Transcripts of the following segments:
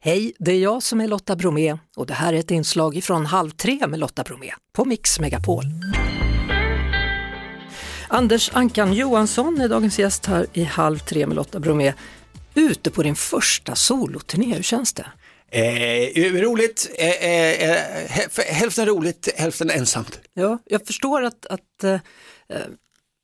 Hej, det är jag som är Lotta Bromé och det här är ett inslag ifrån Halv tre med Lotta Bromé på Mix Megapol. Anders Ankan Johansson är dagens gäst här i Halv tre med Lotta Bromé. Ute på din första soloturné, hur känns det? Eh, roligt, eh, eh, eh hälften roligt, hälften ensamt. Ja, jag förstår att, att eh, eh,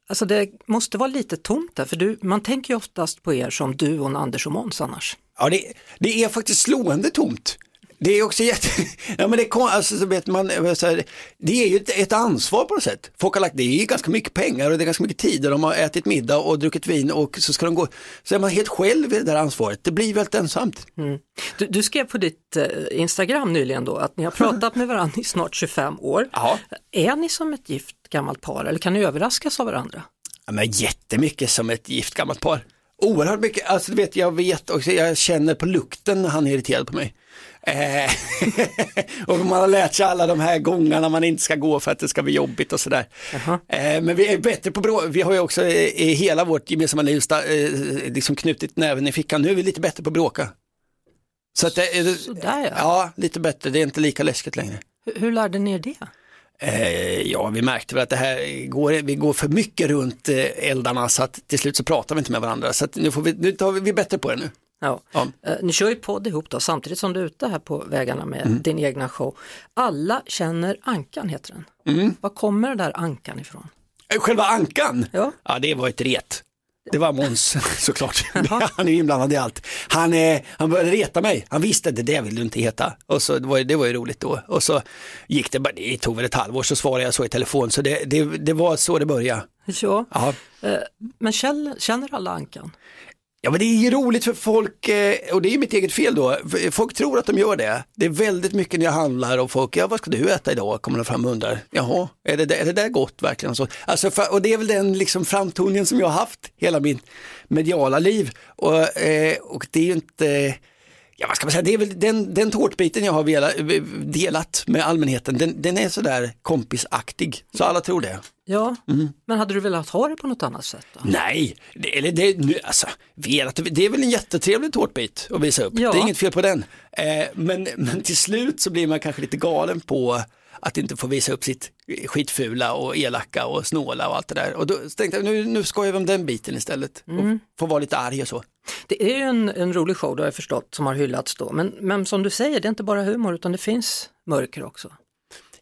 alltså det måste vara lite tomt där, för du, man tänker ju oftast på er som duon Anders och Måns annars. Ja, det, det är faktiskt slående tomt. Det är också jätte, ja men det, alltså, så vet man, så här, det är ju ett, ett, ansvar på något sätt. Folk har lagt, det är ju ganska mycket pengar och det är ganska mycket tid och de har ätit middag och druckit vin och så ska de gå, så är man helt själv i det där ansvaret. Det blir väldigt ensamt. Mm. Du, du, skrev på ditt eh, Instagram nyligen då att ni har pratat med varandra i snart 25 år. Aha. Är ni som ett gift gammalt par eller kan ni överraskas av varandra? Ja, men jättemycket som ett gift gammalt par. Oerhört mycket, alltså du vet jag vet och jag känner på lukten när han är irriterad på mig. Eh, och man har lärt sig alla de här gångerna man inte ska gå för att det ska bli jobbigt och sådär. Uh -huh. men vi är bättre på bråk, vi har ju också i hela vårt gemensamma liv eh, liksom knutit näven i fickan, nu är vi lite bättre på att bråka. Så att det, Sådär ja. ja, lite bättre, det är inte lika läskigt längre. Hur, hur lärde ni er det? Eh, ja, vi märkte väl att det här går, vi går för mycket runt eh, eldarna så att till slut så pratar vi inte med varandra. Så nu, får vi, nu tar vi, vi bättre på det nu. Ja. ja. Eh, ni kör ju podd ihop då samtidigt som du är ute här på vägarna med mm. din egna show. Alla känner Ankan heter den. Mm. Var kommer den där Ankan ifrån? Själva Ankan? Ja. ja, det var ett ret. Det var Måns såklart. han är inblandad i allt. Han, eh, han började reta mig. Han visste att det där vill du inte heta. Och så, det, var, det var ju roligt då. Och så gick det, det tog väl ett halvår så svarade jag så i telefon. Så det, det, det var så det började. Ja. Eh, men känner alla Ankan? Ja men det är ju roligt för folk, eh, och det är mitt eget fel då, folk tror att de gör det. Det är väldigt mycket när jag handlar och folk, ja vad ska du äta idag? Kommer de fram och undrar, jaha, är det, är det där gott verkligen? Och, så. Alltså, och det är väl den liksom framtoningen som jag har haft hela mitt mediala liv. Och, eh, och det är ju inte, ja vad ska man säga, det är väl den, den tårtbiten jag har velat, eh, delat med allmänheten, den, den är sådär kompisaktig, så alla tror det. Ja, mm. men hade du velat ha det på något annat sätt? Då? Nej, det, eller det, nu, alltså, velat, det är väl en jättetrevlig tårtbit att visa upp, ja. det är inget fel på den. Eh, men, men till slut så blir man kanske lite galen på att inte få visa upp sitt skitfula och elaka och snåla och allt det där. Och då tänkte jag, nu, nu skojar vi om den biten istället. Mm. Och få vara lite arg och så. Det är ju en, en rolig show, det har jag förstått, som har hyllats då. Men, men som du säger, det är inte bara humor utan det finns mörker också.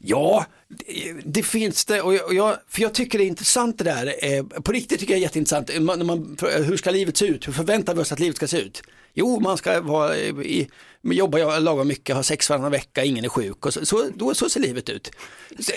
Ja, det, det finns det och jag, för jag tycker det är intressant det där. Eh, på riktigt tycker jag det är jätteintressant. Eh, man, man, eh, hur ska livet se ut? Hur förväntar vi oss att livet ska se ut? Jo, man ska vara i, jobba, lagom mycket, ha sex varannan vecka, ingen är sjuk och så, så, då, så ser livet ut. Så,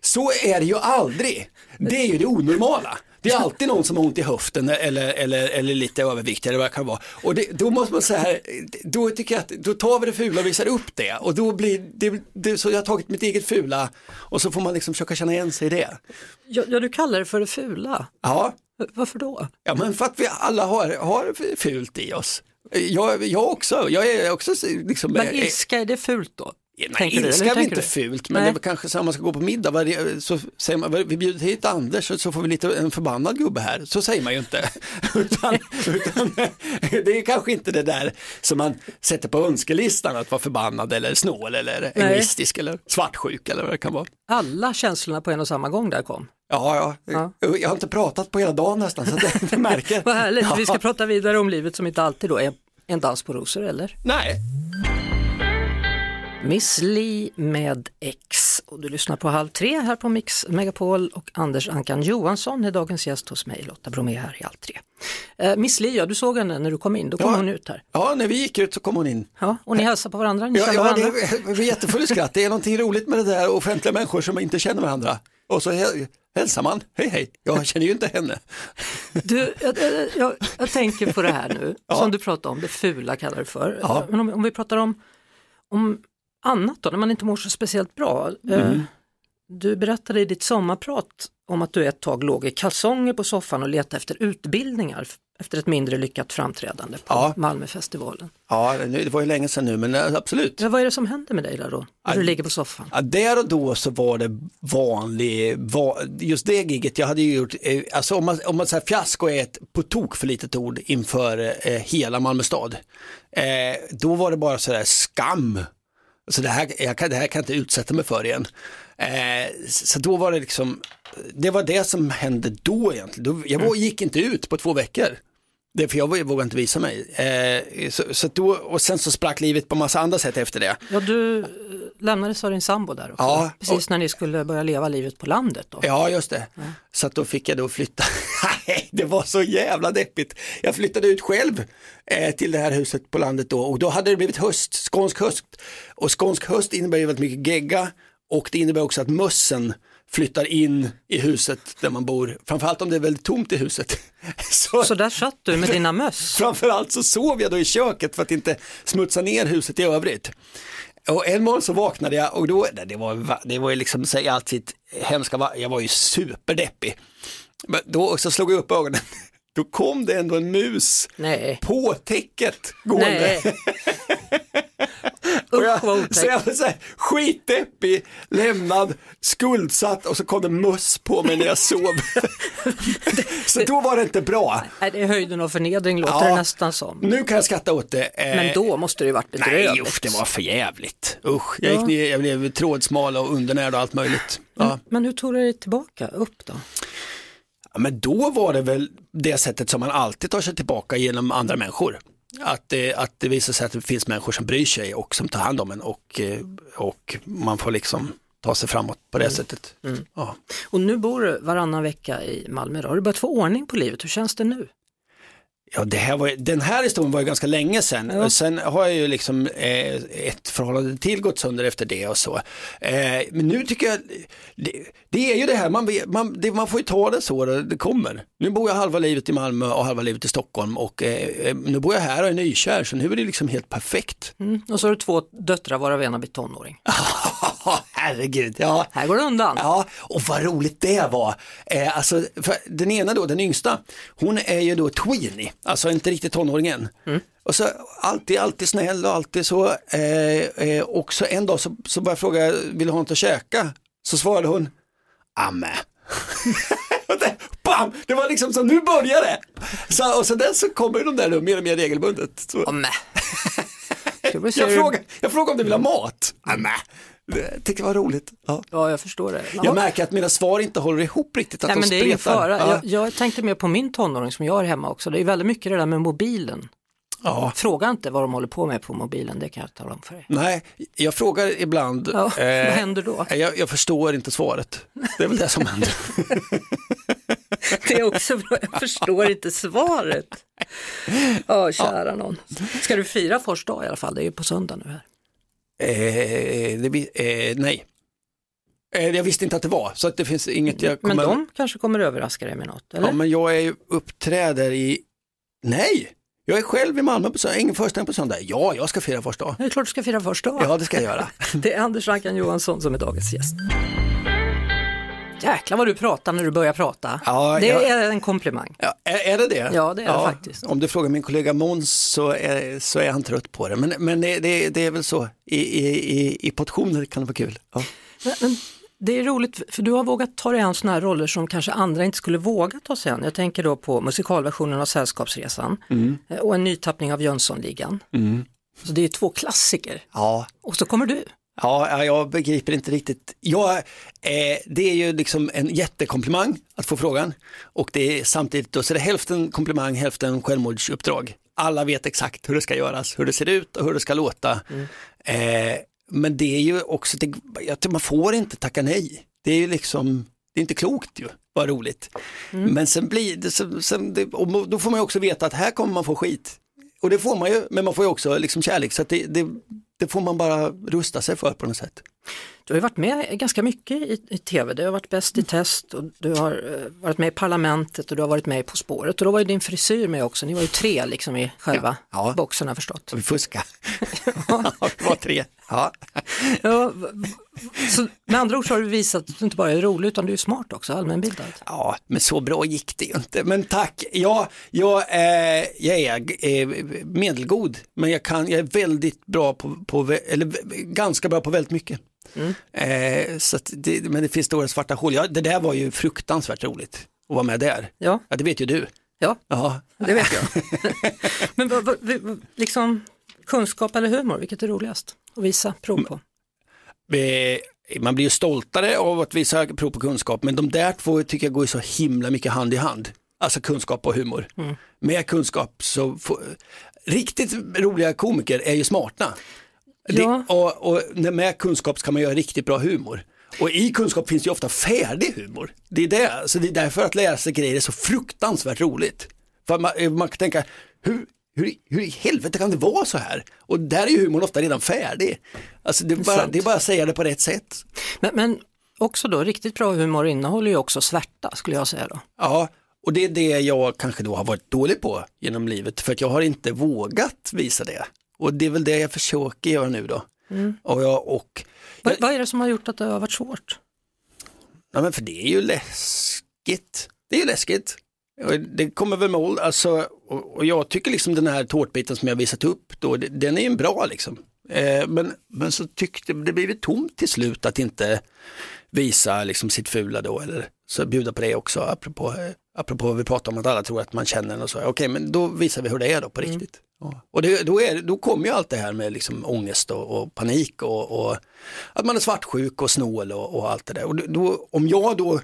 så är det ju aldrig. Det är ju det onormala. Det är alltid någon som har ont i höften eller, eller, eller lite övervikt eller vad det kan vara. Och det, då måste man säga, då tycker jag att då tar vi det fula och visar upp det. Och då blir det, det så jag har tagit mitt eget fula och så får man liksom försöka känna igen sig i det. Ja, ja du kallar det för det fula. Ja. Varför då? Ja men för att vi alla har, har fult i oss. Jag, jag också, jag är också liksom. Men ilska, är det fult då? Nej, ilska är inte du? fult, men Nej. det är kanske så att man ska gå på middag, så säger man, vi bjuder hit Anders så får vi lite en förbannad gubbe här. Så säger man ju inte. utan, utan, det är kanske inte det där som man sätter på önskelistan, att vara förbannad eller snål eller egoistisk eller svartsjuk eller vad det kan vara. Alla känslorna på en och samma gång där kom. Ja, ja, ja. jag har inte pratat på hela dagen nästan så det, det märker. Vad härligt, ja. vi ska prata vidare om livet som inte alltid då är en dans på rosor eller? Nej. Miss Li med X och du lyssnar på Halv tre här på Mix Megapol och Anders Ankan Johansson är dagens gäst hos mig, Lotta Bromé här i Halv tre. Eh, Miss Li, ja, du såg henne när du kom in, då kom ja, hon ut här. Ja, när vi gick ut så kom hon in. Ja, och ni hälsade på varandra, ni ja, ja, varandra. Det, var jättefull skratt, det är någonting roligt med det där offentliga människor som inte känner varandra. Och så hälsar man, hej hej, jag känner ju inte henne. Du, jag, jag, jag tänker på det här nu, ja. som du pratade om, det fula kallar du för. Ja. Men om, om, vi pratar om, om annat då, när man inte mår så speciellt bra. Eh, mm. Du berättade i ditt sommarprat om att du ett tag låg i kalsonger på soffan och letade efter utbildningar. efter ett mindre lyckat framträdande på Ja. Malmöfestivalen. Ja, det var ju länge sedan nu men eh, absolut. Ja, vad är det som händer med dig där då? När du ligger på soffan? Ja, där och då så var det vanlig, va, just det giget jag hade gjort, eh, alltså om man, om man säger fiasko är ett på tok för litet ord inför eh, hela Malmö stad. Eh, då var det bara sådär skam. Så det här, jag kan, det här kan jag inte utsätta mig för igen. Eh, så då var det liksom, det var det som hände då egentligen. Jag var, gick inte ut på två veckor. Det, för jag vågade inte visa mig. Eh, så, så då, och sen så sprack livet på massa andra sätt efter det. Ja, du eh, lämnades av din sambo där också, Ja, precis när ni skulle börja leva livet på landet då. Ja, just det. Så att då fick jag då flytta. Det var så jävla deppigt. Jag flyttade ut själv eh, till det här huset på landet då och då hade det blivit höst, skånsk höst. Och skånsk höst innebär ju väldigt mycket gegga och det innebär också att mössen flyttar in i huset där man bor. Framförallt om det är väldigt tomt i huset. Så, Så där satt du med dina möss. Framförallt så sov jag då i köket för att inte smutsa ner huset i övrigt. Och en morgon så vaknade jag och då, det var, det var liksom, säg allt sitt hemska, jag var ju superdeppig. Men då så slog jag upp ögonen, då kom det ändå en mus Nej. på täcket gående. Nej. Usch vad så jag var så här, skitdeppig, lämnad, skuldsatt och så kom det möss på mig när jag sov. så då var det inte bra. Nej, det är höjden av förnedring låter det nästan som. Nu kan jag skratta åt det. eh, Men då måste det ju varit Nej bedrövligt. usch, det var för jävligt. Usch, jag, gick Ja. ner, jag blev trådsmal och undernärd och allt möjligt. Ja. Men hur tog du dig tillbaka upp då? Ja, Men då var det väl det sättet som man alltid tar sig tillbaka genom andra människor. Att det, att det visar sig att det finns människor som bryr sig och som tar hand om en och, eh, och man får liksom ta sig framåt på det sättet. Ja. Och nu bor du varannan vecka i Malmö. Då. Har du börjat få ordning på livet? Hur känns det nu? Ja, det här var, den här historien var ju ganska länge sedan. Ja. Och Sen har jag ju liksom eh, ett förhållande till gått sönder efter det och så. Eh, men nu tycker jag, det, det är ju det här, man, vet- man, det, man får ju ta det så det, kommer. Nu bor jag halva livet i Malmö och halva livet i Stockholm och eh, eh, nu bor jag här och är nykär så nu är det liksom helt perfekt. Mm. Och så har du två döttrar varav en har blivit tonåring. Herregud, ja. Här går det undan. Ja, och vad roligt det var. Eh, alltså, den ena då, den yngsta, hon är ju då tweenie, alltså inte riktigt tonåring än. Och så alltid, alltid snäll och alltid så. Eh, eh, och så en dag så, så började jag fråga, vill du ha något att käka? Så svarade hon, amme. Bam! Det var liksom så, nu börjar det. Så, och så där så kommer de där då mer och mer regelbundet. Så. Ja, se Jag frågade jag frågade om du vill ha mat. Amme. Det tyckte jag var roligt. Ja. Ja, jag förstår det. Ja. Jag märker att mina svar inte håller ihop riktigt. Att Nej, de men det är ingen fara. Ja. Jag, jag tänkte mer på min tonåring som jag har hemma också. Det är väldigt mycket det där med mobilen. Ja. Fråga inte vad de håller på med på mobilen, det kan jag tala om för dig. Nej, jag frågar ibland. eh, Ja, vad händer då? Jag, jag förstår inte svaret. Det är väl det som händer. Det är också bra, jag förstår inte svaret. Ja, kära någon. Ska du fira först dag i alla fall? Det är ju på söndag nu här. Eh, det, eh, nej. Eh, jag visste inte att det var, så att det finns inget jag Men kommer... de kanske kommer överraska dig med något, eller? Ja, men jag är ju uppträder i... Nej, jag är själv i Malmö på söndag, ingen föreställning på söndag. Ja, jag ska fira första dag. Det är klart du ska fira första dag. Ja, det ska jag göra. Det är Anders Ankan Johansson som är dagens gäst. Jäklar vad du pratar när du börjar prata. Ja, det jag- är en komplimang. Ja, är, är det det? Ja, det är det faktiskt. Om du frågar min kollega Måns så är, så är han trött på det. Men, men det, det, det är väl så, i, i, i, portioner kan det vara kul. Ja. Men, men det är roligt för du har vågat ta dig an sådana här roller som kanske andra inte skulle våga ta sig an. Jag tänker då på musikalversionen av Sällskapsresan Mm. eh, och en nytappning av Jönssonligan. Så det är två klassiker. Ja. Och så kommer du. Ja, ja, jag begriper inte riktigt. Jag, eh, det är ju liksom en jättekomplimang att få frågan och det är samtidigt då, så det är hälften komplimang, hälften självmordsuppdrag. Alla vet exakt hur det ska göras, hur det ser ut och hur det ska låta. Eh, men det är ju också, det, man får inte tacka nej. Det är ju liksom, det är inte klokt ju, vad roligt. Men sen blir det, sen, sen det, och då får man ju också veta att här kommer man få skit. Och det får man ju, men man får ju också liksom kärlek så att det, det, det får man bara rusta sig för på något sätt. Du har ju varit med ganska mycket i, i tv. Du har varit bäst i test och du har eh, varit med i Parlamentet och du har varit med i På spåret. Och då var ju din frisyr med också. Ni var ju tre liksom i själva Ja. Ja. boxen har förstått. Vi fuskar. det var tre. Ja. Ja, så med andra ord så har du visat att du inte bara är rolig utan du är smart också, allmänbildad. Ja, men så bra gick det ju inte. Men tack, ja, jag, eh, jag är eh, medelgod, men jag, kan, jag är väldigt bra på, på, eller ganska bra på väldigt mycket. Mm. Eh, så det, men det finns stora svarta hål. Ja, det där var ju fruktansvärt roligt att vara med där. Ja, ja det vet ju du. Ja, ja. det vet jag. men liksom kunskap eller humor, vilket är roligast att visa prov på? Man blir ju stoltare av att visa prov på kunskap, men de där två tycker jag går så himla mycket hand i hand. Alltså kunskap och humor. Mm. Med kunskap så, får, riktigt roliga komiker är ju smarta. Ja. Det, och, och med kunskap kan man göra riktigt bra humor. Och i kunskap finns ju ofta färdig humor. Det är det, så det är därför att lära sig grejer är så fruktansvärt roligt. För man, man kan tänka, hur, hur, hur i helvete kan det vara så här? Och där är ju humorn ofta redan färdig. Alltså det är bara, det är bara att säga det på rätt sätt. Men, men också då, riktigt bra humor innehåller ju också svärta skulle jag säga då. Ja, och det är det jag kanske då har varit dålig på genom livet för att jag har inte vågat visa det. Och det är väl det jag försöker göra nu då. Mm. Och jag, och, vad, vad är det som har gjort att det har varit svårt? Ja, men för det är ju läskigt. Det är ju läskigt. Det kommer väl mål, alltså, och jag tycker liksom den här tårtbiten som jag visat upp, då, den är ju bra liksom. Eh, men, men så tyckte det blivit tomt till slut att inte visa liksom sitt fula då, eller så bjuda på det också, apropå, eh, apropå vad vi pratar om att alla tror att man känner den och så. Okej, men då visar vi hur det är då på mm. riktigt. Ja. Och det, då, är, då kommer ju allt det här med liksom ångest och, och panik och, och, att man är svartsjuk och snål och, och allt det där. Och då, om jag då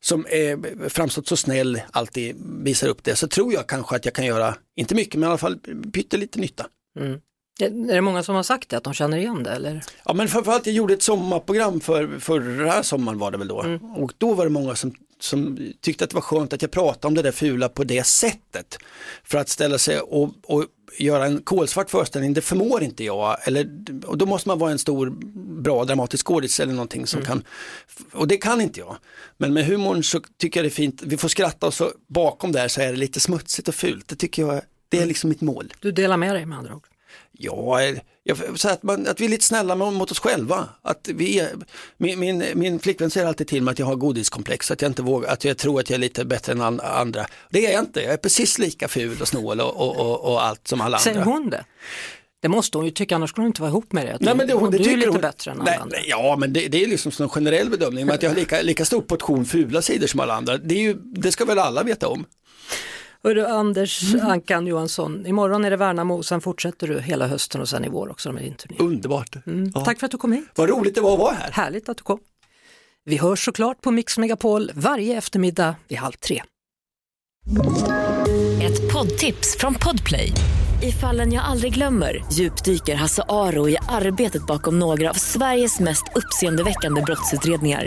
som är framstått så snäll alltid visar upp det så tror jag kanske att jag kan göra, inte mycket men i alla fall pyttelite nytta. Mm. Är det många som har sagt det, att de känner igen det? Eller? Ja men framförallt jag gjorde ett sommarprogram för förra sommaren var det väl då mm. och då var det många som, som tyckte att det var skönt att jag pratade om det där fula på det sättet. För att ställa sig och, och göra en kolsvart föreställning, det förmår inte jag. Eller, och då måste man vara en stor, bra dramatisk skådis eller någonting som mm. kan, och det kan inte jag. Men med humorn så tycker jag det är fint, vi får skratta och så bakom där så är det lite smutsigt och fult. Det tycker jag, det är liksom mitt mål. Du delar med dig med andra ord? Ja, jag, så att, man, att vi är lite snälla mot oss själva. Att vi, min, min, min flickvän säger alltid till mig att jag har godiskomplex, att jag inte vågar, att jag tror att jag är lite bättre än andra. Det är jag inte, jag är precis lika ful och snål och, och, och, och allt som alla andra. Säger hon det? Det måste hon ju tycka, annars skulle hon inte vara ihop med dig. Nej, men det, hon, du är lite hon, bättre än alla andra. Ja, men det, det är liksom en generell bedömning, men att jag har lika, lika stor portion fula sidor som alla andra. Det, är ju, det ska väl alla veta om. Hörru Anders mm. Ankan Johansson, imorgon är det Värnamo, sen fortsätter du hela hösten och sen i vår också med din turné. Underbart! Mm. Ja. Tack för att du kom hit. Vad roligt det var att vara här. Härligt att du kom. Vi hörs såklart på Mix Megapol varje eftermiddag vid halv tre. Ett poddtips från Podplay. I fallen jag aldrig glömmer djupdyker Hasse Aro i arbetet bakom några av Sveriges mest uppseendeväckande brottsutredningar